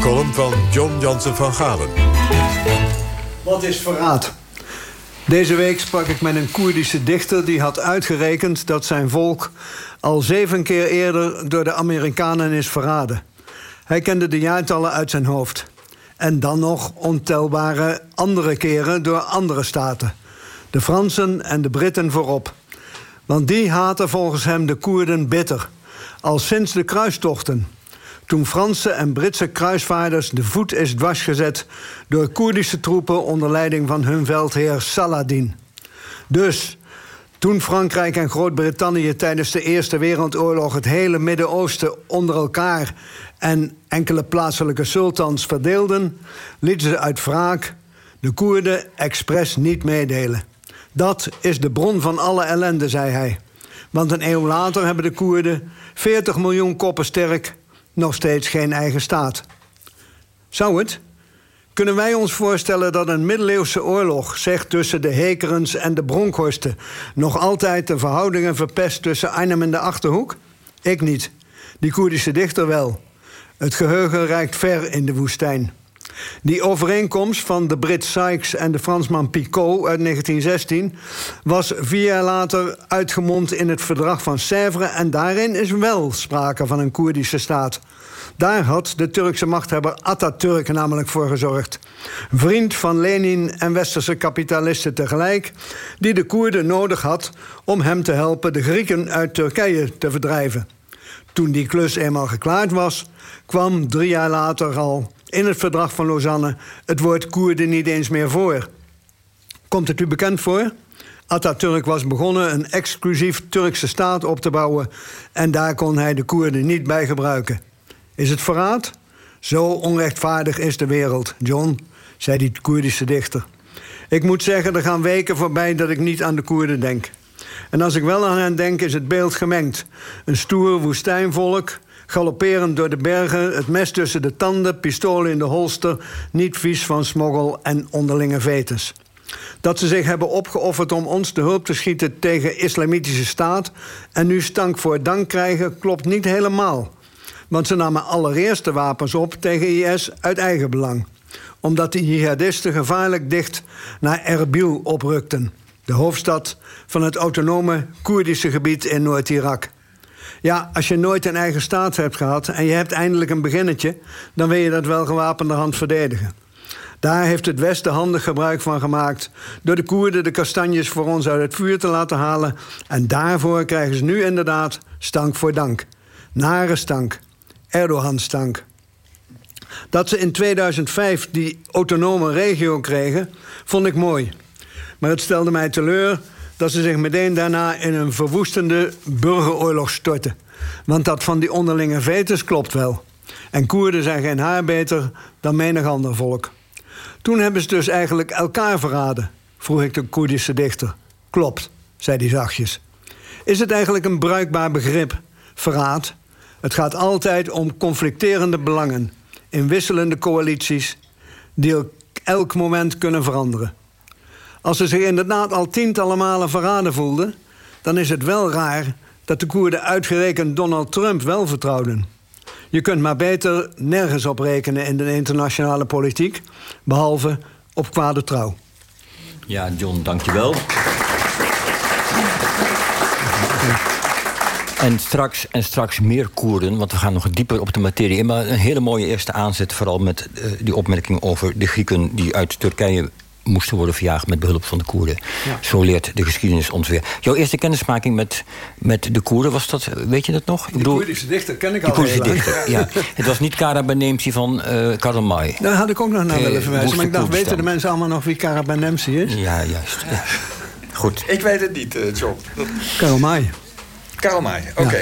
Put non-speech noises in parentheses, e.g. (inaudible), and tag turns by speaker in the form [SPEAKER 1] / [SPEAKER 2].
[SPEAKER 1] column van John Jansen van Galen.
[SPEAKER 2] Wat is verraad? Deze week sprak ik met een Koerdische dichter die had uitgerekend dat zijn volk al zeven keer eerder door de Amerikanen is verraden. Hij kende de jaartallen uit zijn hoofd. En dan nog ontelbare andere keren door andere staten. De Fransen en de Britten voorop. Want die haten volgens hem de Koerden bitter. Al sinds de kruistochten. Toen Franse en Britse kruisvaarders de voet is dwarsgezet door Koerdische troepen onder leiding van hun veldheer Saladin. Dus toen Frankrijk en Groot-Brittannië tijdens de Eerste Wereldoorlog het hele Midden-Oosten onder elkaar en enkele plaatselijke sultans verdeelden, lieten ze uit wraak de Koerden expres niet meedelen. Dat is de bron van alle ellende, zei hij. Want een eeuw later hebben de Koerden, 40 miljoen koppen sterk, nog steeds geen eigen staat. Zou het? Kunnen wij ons voorstellen dat een middeleeuwse oorlog, zegt tussen de Hekerens en de Bronkhorsten, nog altijd de verhoudingen verpest tussen Arnhem en de Achterhoek? Ik niet. Die Koerdische dichter wel. Het geheugen reikt ver in de woestijn. Die overeenkomst van de Brit Sykes en de Fransman Picot uit 1916 was vier jaar later uitgemond in het verdrag van Sèvres en daarin is wel sprake van een Koerdische staat. Daar had de Turkse machthebber Atatürk namelijk voor gezorgd. Vriend van Lenin en westerse kapitalisten tegelijk, die de Koerden nodig had om hem te helpen de Grieken uit Turkije te verdrijven. Toen die klus eenmaal geklaard was, kwam drie jaar later al in het verdrag van Lausanne het woord Koerden niet eens meer voor. Komt het u bekend voor? Atatürk was begonnen een exclusief Turkse staat op te bouwen en daar kon hij de Koerden niet bij gebruiken. Is het verraad? Zo onrechtvaardig is de wereld, John, zei die Koerdische dichter. Ik moet zeggen, er gaan weken voorbij dat ik niet aan de Koerden denk. En als ik wel aan hen denk, is het beeld gemengd. Een stoer woestijnvolk, galopperend door de bergen, het mes tussen de tanden, pistolen in de holster, niet vies van smoggel en onderlinge vetes. Dat ze zich hebben opgeofferd om ons de hulp te schieten tegen islamitische staat en nu stank voor dank krijgen, klopt niet helemaal. Want ze namen allereerst de wapens op tegen IS uit eigen belang. Omdat die jihadisten gevaarlijk dicht naar Erbil oprukten. De hoofdstad van het autonome Koerdische gebied in Noord-Irak. Ja, als je nooit een eigen staat hebt gehad en je hebt eindelijk een beginnetje, dan wil je dat wel gewapende hand verdedigen. Daar heeft het Westen handig gebruik van gemaakt door de Koerden de kastanjes voor ons uit het vuur te laten halen. En daarvoor krijgen ze nu inderdaad stank voor dank. Nare stank. Erdogan-stank. Dat ze in 2005 die autonome regio kregen, vond ik mooi. Maar het stelde mij teleur dat ze zich meteen daarna in een verwoestende burgeroorlog stortten. Want dat van die onderlinge vetes klopt wel. En Koerden zijn geen haar beter dan menig ander volk. Toen hebben ze dus eigenlijk elkaar verraden, vroeg ik de Koerdische dichter. Klopt, zei hij zachtjes. Is het eigenlijk een bruikbaar begrip, verraad? Het gaat altijd om conflicterende belangen in wisselende coalities die elk moment kunnen veranderen. Als ze zich inderdaad al tientallen malen verraden voelden, dan is het wel raar dat de Koerden uitgerekend Donald Trump wel vertrouwden. Je kunt maar beter nergens op rekenen in de internationale politiek, behalve op kwade trouw.
[SPEAKER 3] Ja, John, dankjewel. En straks, en straks meer Koerden, want we gaan nog dieper op de materie in. Maar een hele mooie eerste aanzet, vooral met uh, die opmerking over de Grieken die uit Turkije moesten worden verjaagd met behulp van de Koerden. Zo leert de geschiedenis ons weer. Jouw eerste kennismaking met, met de Koerden, was dat, weet je dat nog?
[SPEAKER 2] Ik bedoel, Koerdische dichter ken ik al
[SPEAKER 3] Koerdische dichter, ja. (laughs) Het was niet Karabanemsi van uh, May.
[SPEAKER 2] Daar had ik ook nog naar uh, willen verwijzen. Maar ik dacht, weten de mensen allemaal nog wie Karabanemsi is?
[SPEAKER 3] Ja, juist. Ja. Goed.
[SPEAKER 4] Ik weet het niet, uh, John. Karl May. Oké. Okay.